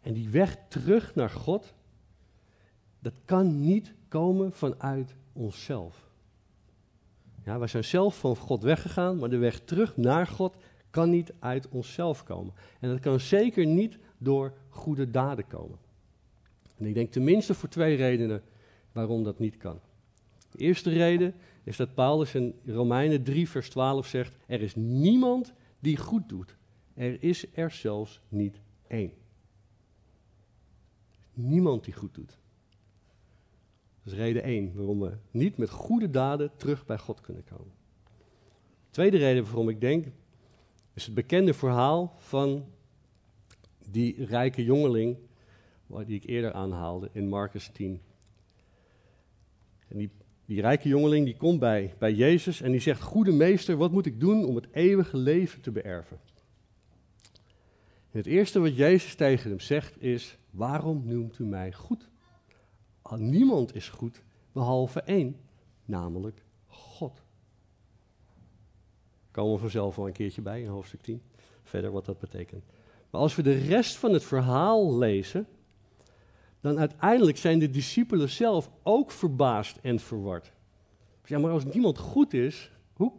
En die weg terug naar God, dat kan niet komen vanuit onszelf. Ja, wij zijn zelf van God weggegaan, maar de weg terug naar God kan niet uit onszelf komen. En dat kan zeker niet door goede daden komen. En ik denk tenminste voor twee redenen waarom dat niet kan. De eerste reden is dat Paulus in Romeinen 3, vers 12 zegt: Er is niemand die goed doet. Er is er zelfs niet één. Niemand die goed doet. Dat is reden 1 waarom we niet met goede daden terug bij God kunnen komen. tweede reden waarom ik denk, is het bekende verhaal van die rijke jongeling, die ik eerder aanhaalde in Marcus 10. En die die rijke jongeling die komt bij, bij Jezus en die zegt: Goede meester, wat moet ik doen om het eeuwige leven te beërven? En het eerste wat Jezus tegen hem zegt is: Waarom noemt u mij goed? Niemand is goed behalve één, namelijk. Komen we vanzelf wel een keertje bij in hoofdstuk 10. Verder wat dat betekent. Maar als we de rest van het verhaal lezen, dan uiteindelijk zijn de discipelen zelf ook verbaasd en verward. Ja, maar als niemand goed is, hoe,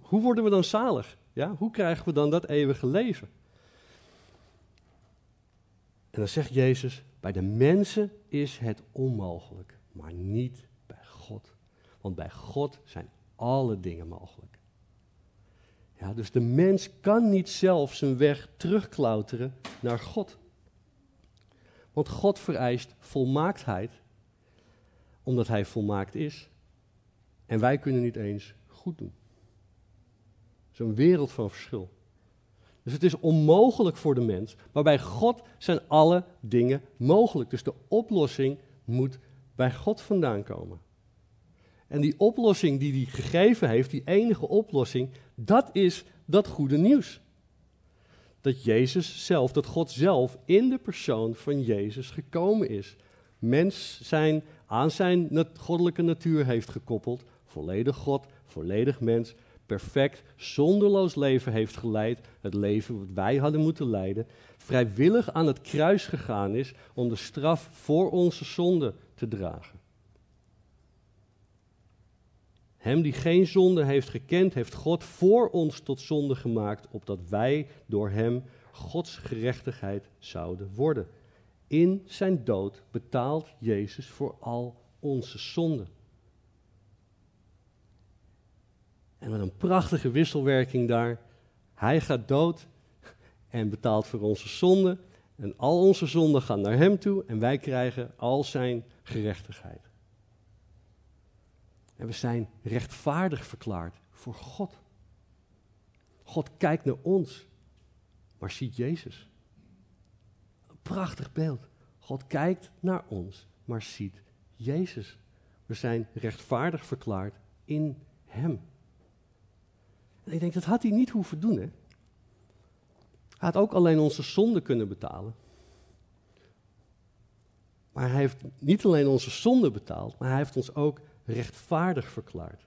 hoe worden we dan zalig? Ja, hoe krijgen we dan dat eeuwige leven? En dan zegt Jezus, bij de mensen is het onmogelijk, maar niet bij God. Want bij God zijn alle dingen mogelijk. Ja, dus de mens kan niet zelf zijn weg terugklauteren naar God. Want God vereist volmaaktheid, omdat Hij volmaakt is. En wij kunnen niet eens goed doen. Zo'n wereld van verschil. Dus het is onmogelijk voor de mens, maar bij God zijn alle dingen mogelijk. Dus de oplossing moet bij God vandaan komen. En die oplossing die hij gegeven heeft, die enige oplossing, dat is dat goede nieuws. Dat Jezus zelf, dat God zelf in de persoon van Jezus gekomen is. Mens zijn aan zijn goddelijke natuur heeft gekoppeld, volledig God, volledig mens, perfect, zonderloos leven heeft geleid, het leven wat wij hadden moeten leiden, vrijwillig aan het kruis gegaan is om de straf voor onze zonde te dragen. Hem die geen zonde heeft gekend, heeft God voor ons tot zonde gemaakt, opdat wij door Hem Gods gerechtigheid zouden worden. In zijn dood betaalt Jezus voor al onze zonden. En wat een prachtige wisselwerking daar. Hij gaat dood en betaalt voor onze zonden. En al onze zonden gaan naar Hem toe en wij krijgen al zijn gerechtigheid. En we zijn rechtvaardig verklaard voor God. God kijkt naar ons, maar ziet Jezus. Een prachtig beeld. God kijkt naar ons, maar ziet Jezus. We zijn rechtvaardig verklaard in Hem. En ik denk, dat had hij niet hoeven doen, hè. Hij had ook alleen onze zonde kunnen betalen. Maar hij heeft niet alleen onze zonde betaald, maar hij heeft ons ook rechtvaardig verklaard.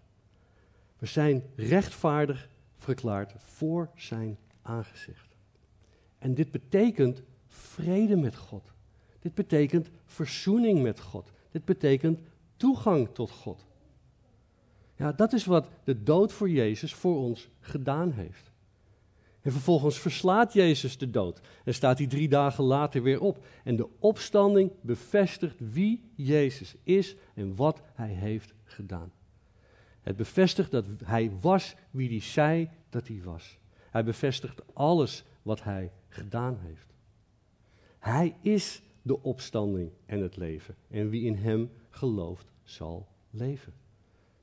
We zijn rechtvaardig verklaard voor zijn aangezicht. En dit betekent vrede met God. Dit betekent verzoening met God. Dit betekent toegang tot God. Ja, dat is wat de dood voor Jezus voor ons gedaan heeft. En vervolgens verslaat Jezus de dood en staat hij drie dagen later weer op. En de opstanding bevestigt wie Jezus is en wat hij heeft gedaan. Het bevestigt dat hij was wie hij zei dat hij was. Hij bevestigt alles wat hij gedaan heeft. Hij is de opstanding en het leven. En wie in hem gelooft, zal leven.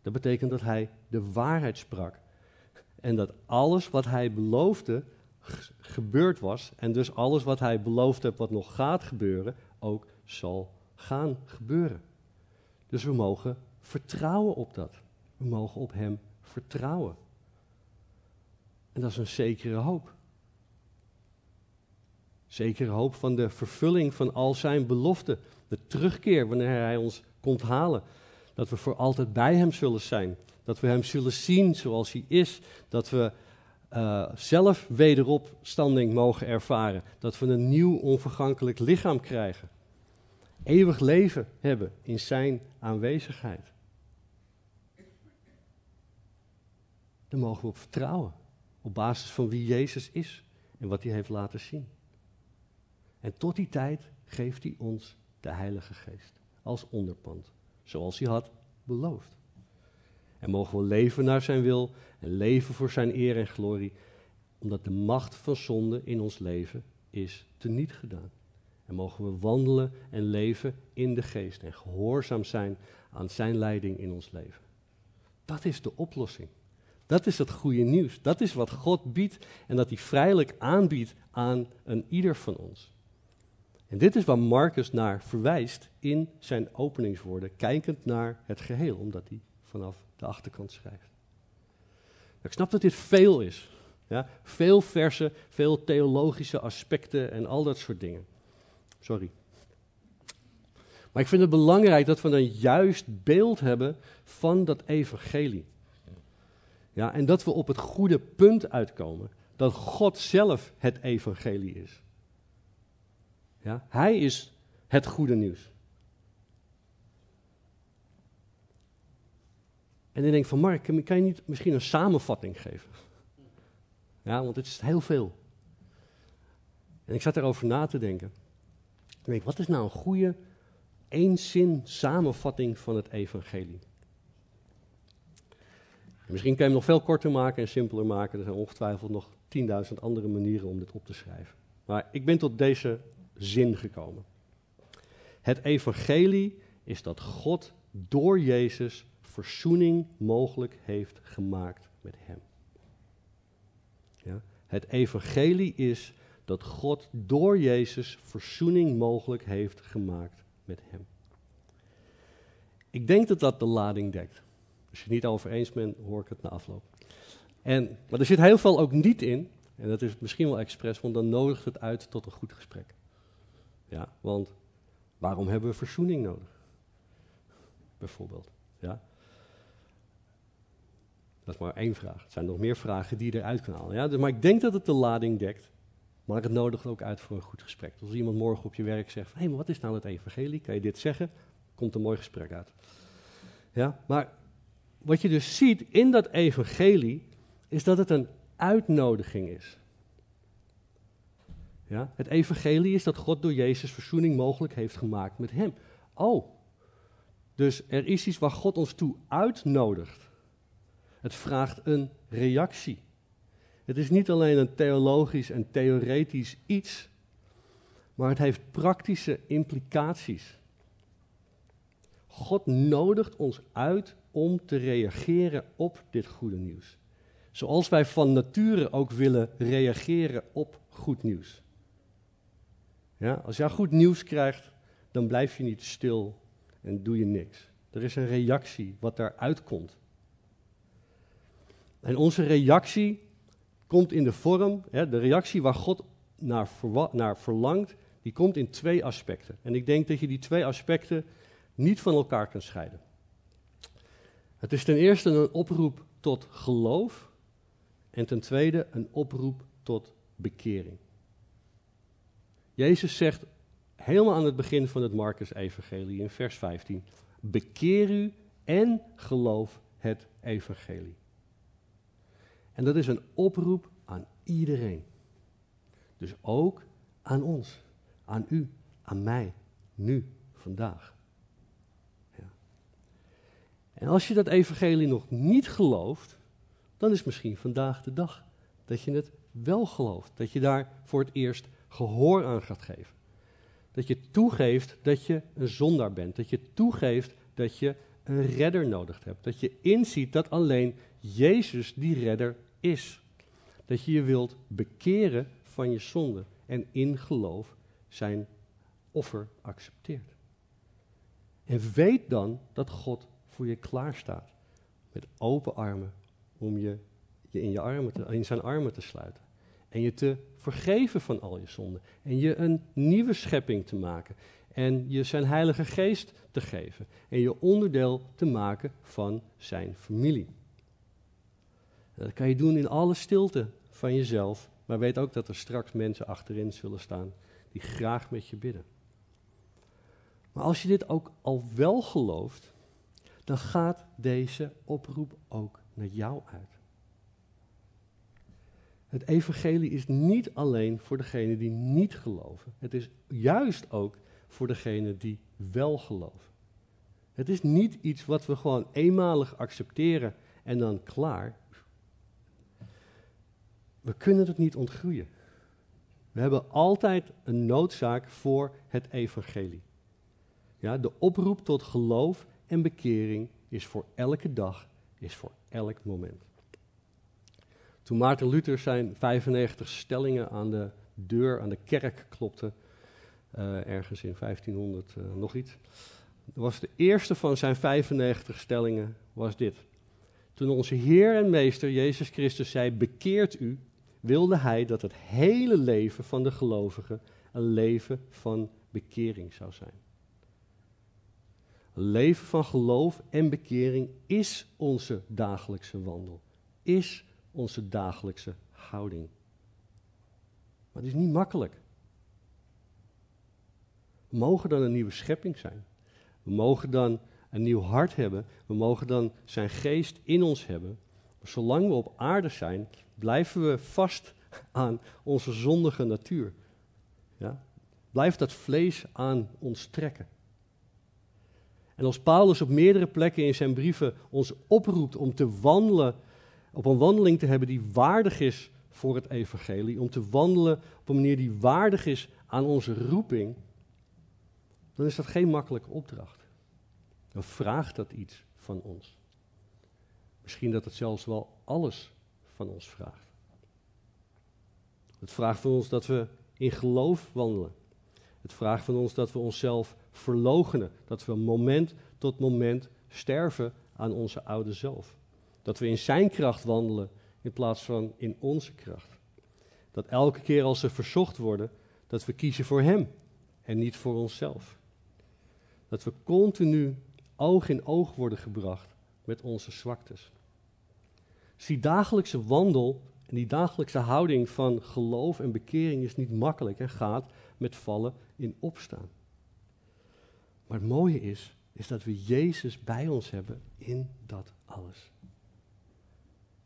Dat betekent dat hij de waarheid sprak. En dat alles wat hij beloofde gebeurd was. En dus alles wat hij beloofd heeft wat nog gaat gebeuren, ook zal gaan gebeuren. Dus we mogen vertrouwen op dat. We mogen op hem vertrouwen. En dat is een zekere hoop. Zekere hoop van de vervulling van al zijn beloften. De terugkeer wanneer hij ons komt halen. Dat we voor altijd bij hem zullen zijn. Dat we hem zullen zien zoals hij is. Dat we uh, zelf wederopstanding mogen ervaren. Dat we een nieuw onvergankelijk lichaam krijgen. Eeuwig leven hebben in zijn aanwezigheid. Daar mogen we op vertrouwen. Op basis van wie Jezus is en wat hij heeft laten zien. En tot die tijd geeft hij ons de Heilige Geest als onderpand, zoals hij had beloofd. En mogen we leven naar zijn wil en leven voor zijn eer en glorie, omdat de macht van zonde in ons leven is teniet gedaan. En mogen we wandelen en leven in de geest en gehoorzaam zijn aan zijn leiding in ons leven. Dat is de oplossing. Dat is het goede nieuws. Dat is wat God biedt en dat hij vrijelijk aanbiedt aan een ieder van ons. En dit is waar Marcus naar verwijst in zijn openingswoorden, kijkend naar het geheel, omdat hij vanaf de achterkant schrijft. Ik snap dat dit veel is. Ja? Veel versen, veel theologische aspecten en al dat soort dingen. Sorry. Maar ik vind het belangrijk dat we een juist beeld hebben van dat evangelie. Ja, en dat we op het goede punt uitkomen. Dat God zelf het evangelie is. Ja, hij is het goede nieuws. En ik denk van Mark, kan je niet misschien een samenvatting geven? Ja, want het is heel veel. En ik zat erover na te denken. Ik denk, wat is nou een goede, één zin samenvatting van het evangelie? Misschien kan je hem nog veel korter maken en simpeler maken. Er zijn ongetwijfeld nog 10.000 andere manieren om dit op te schrijven. Maar ik ben tot deze zin gekomen. Het evangelie is dat God door Jezus verzoening mogelijk heeft gemaakt met hem. Ja? Het evangelie is dat God door Jezus verzoening mogelijk heeft gemaakt met hem. Ik denk dat dat de lading dekt. Als je het niet over eens bent, hoor ik het na afloop. En, maar er zit heel veel ook niet in, en dat is misschien wel expres, want dan nodigt het uit tot een goed gesprek. Ja, want waarom hebben we verzoening nodig? Bijvoorbeeld. Ja. Dat is maar één vraag. Het zijn nog meer vragen die je eruit kan halen. Ja? Dus, maar ik denk dat het de lading dekt. Maar het nodigt ook uit voor een goed gesprek. Als iemand morgen op je werk zegt: hé, hey, maar wat is nou het evangelie? Kan je dit zeggen? Komt een mooi gesprek uit. Ja, maar wat je dus ziet in dat evangelie, is dat het een uitnodiging is. Ja, het evangelie is dat God door Jezus verzoening mogelijk heeft gemaakt met hem. Oh, dus er is iets waar God ons toe uitnodigt. Het vraagt een reactie. Het is niet alleen een theologisch en theoretisch iets, maar het heeft praktische implicaties. God nodigt ons uit om te reageren op dit goede nieuws. Zoals wij van nature ook willen reageren op goed nieuws. Ja, als jij goed nieuws krijgt, dan blijf je niet stil en doe je niks. Er is een reactie wat daaruit komt. En onze reactie komt in de vorm, hè, de reactie waar God naar, naar verlangt, die komt in twee aspecten. En ik denk dat je die twee aspecten niet van elkaar kunt scheiden. Het is ten eerste een oproep tot geloof en ten tweede een oproep tot bekering. Jezus zegt helemaal aan het begin van het Marcus-evangelie in vers 15: Bekeer u en geloof het evangelie. En dat is een oproep aan iedereen. Dus ook aan ons, aan u, aan mij, nu, vandaag. Ja. En als je dat evangelie nog niet gelooft, dan is misschien vandaag de dag dat je het wel gelooft. Dat je daar voor het eerst gehoor aan gaat geven. Dat je toegeeft dat je een zondaar bent. Dat je toegeeft dat je een redder nodig hebt. Dat je inziet dat alleen Jezus die redder is. Dat je je wilt bekeren van je zonde en in geloof zijn offer accepteert. En weet dan dat God voor je klaarstaat met open armen om je, je, in, je armen te, in zijn armen te sluiten. En je te vergeven van al je zonden. En je een nieuwe schepping te maken. En je zijn heilige geest te geven. En je onderdeel te maken van zijn familie. Dat kan je doen in alle stilte van jezelf. Maar weet ook dat er straks mensen achterin zullen staan die graag met je bidden. Maar als je dit ook al wel gelooft, dan gaat deze oproep ook naar jou uit. Het evangelie is niet alleen voor degenen die niet geloven. Het is juist ook voor degenen die wel geloven. Het is niet iets wat we gewoon eenmalig accepteren en dan klaar. We kunnen het niet ontgroeien. We hebben altijd een noodzaak voor het evangelie. Ja, de oproep tot geloof en bekering is voor elke dag, is voor elk moment. Toen Maarten Luther zijn 95 stellingen aan de deur, aan de kerk klopte, uh, ergens in 1500 uh, eh, nog iets, was de eerste van zijn 95 stellingen was dit. Toen onze Heer en Meester Jezus Christus zei, bekeert u, wilde hij dat het hele leven van de gelovigen een leven van bekering zou zijn. Een leven van geloof en bekering is onze dagelijkse wandel, is onze dagelijkse houding. Maar het is niet makkelijk. We mogen dan een nieuwe schepping zijn. We mogen dan een nieuw hart hebben. We mogen dan zijn geest in ons hebben. Zolang we op aarde zijn, blijven we vast aan onze zondige natuur. Ja? Blijft dat vlees aan ons trekken. En als Paulus op meerdere plekken in zijn brieven ons oproept om te wandelen op een wandeling te hebben die waardig is voor het evangelie, om te wandelen op een manier die waardig is aan onze roeping, dan is dat geen makkelijke opdracht. Dan vraagt dat iets van ons. Misschien dat het zelfs wel alles van ons vraagt. Het vraagt van ons dat we in geloof wandelen. Het vraagt van ons dat we onszelf verloochenen. Dat we moment tot moment sterven aan onze oude zelf. Dat we in zijn kracht wandelen in plaats van in onze kracht. Dat elke keer als ze verzocht worden, dat we kiezen voor hem en niet voor onszelf. Dat we continu oog in oog worden gebracht met onze zwaktes. Die dagelijkse wandel en die dagelijkse houding van geloof en bekering is niet makkelijk en gaat met vallen in opstaan. Maar het mooie is, is dat we Jezus bij ons hebben in dat alles.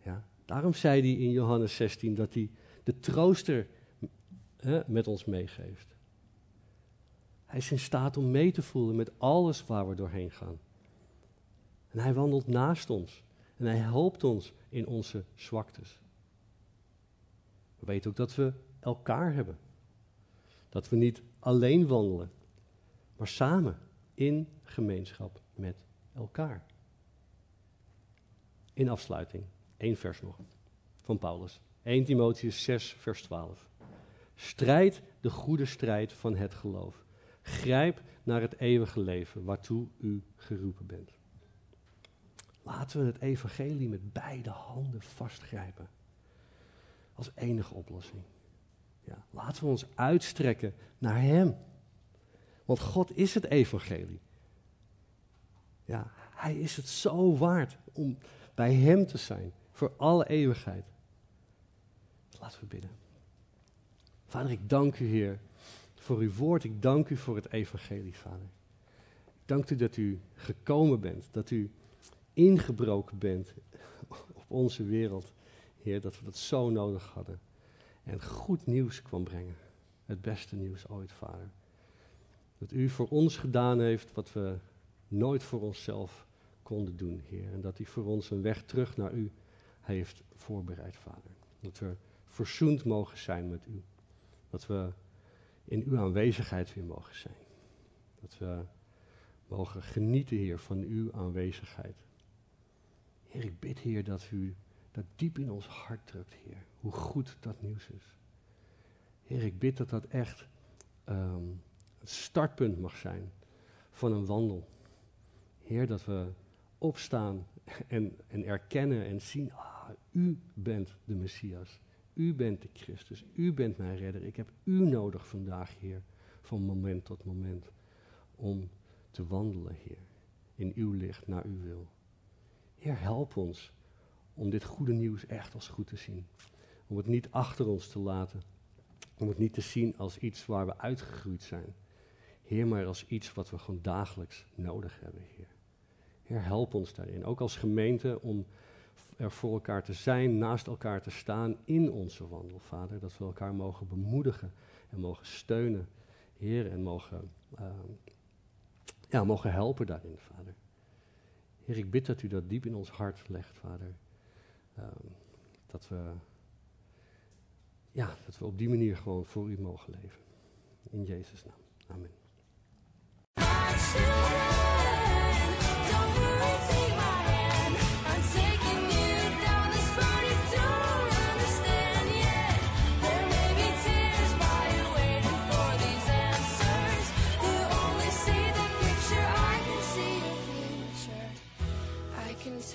Ja? Daarom zei hij in Johannes 16 dat hij de trooster hè, met ons meegeeft. Hij is in staat om mee te voelen met alles waar we doorheen gaan. En hij wandelt naast ons. En hij helpt ons in onze zwaktes. We weten ook dat we elkaar hebben. Dat we niet alleen wandelen, maar samen in gemeenschap met elkaar. In afsluiting. Eén vers nog van Paulus. 1 Timotheus 6, vers 12. Strijd de goede strijd van het geloof. Grijp naar het eeuwige leven waartoe u geroepen bent. Laten we het evangelie met beide handen vastgrijpen. Als enige oplossing. Ja, laten we ons uitstrekken naar Hem. Want God is het evangelie. Ja, Hij is het zo waard om bij Hem te zijn. Voor alle eeuwigheid. Laten we bidden. Vader, ik dank u, Heer, voor uw woord. Ik dank u voor het evangelie, Vader. Ik dank u dat u gekomen bent, dat u ingebroken bent <laughs> op onze wereld, Heer, dat we dat zo nodig hadden. En goed nieuws kwam brengen. Het beste nieuws ooit, Vader. Dat u voor ons gedaan heeft wat we nooit voor onszelf konden doen, Heer. En dat u voor ons een weg terug naar u heeft voorbereid, Vader. Dat we verzoend mogen zijn met u. Dat we in uw aanwezigheid weer mogen zijn. Dat we mogen genieten, Heer, van uw aanwezigheid. Heer, ik bid, Heer, dat u dat diep in ons hart drukt, Heer. Hoe goed dat nieuws is. Heer, ik bid dat dat echt um, het startpunt mag zijn van een wandel. Heer, dat we opstaan en, en erkennen en zien, ah, u bent de Messias. U bent de Christus. U bent mijn redder. Ik heb u nodig vandaag, Heer, van moment tot moment, om te wandelen, Heer, in uw licht, naar uw wil. Heer, help ons om dit goede nieuws echt als goed te zien. Om het niet achter ons te laten. Om het niet te zien als iets waar we uitgegroeid zijn. Heer, maar als iets wat we gewoon dagelijks nodig hebben, Heer. Heer, help ons daarin. Ook als gemeente om er voor elkaar te zijn, naast elkaar te staan in onze wandel, Vader. Dat we elkaar mogen bemoedigen en mogen steunen, Heer, en mogen, uh, ja, mogen helpen daarin, Vader. Heer, ik bid dat u dat diep in ons hart legt, Vader. Uh, dat, we, ja, dat we op die manier gewoon voor u mogen leven. In Jezus' naam. Amen.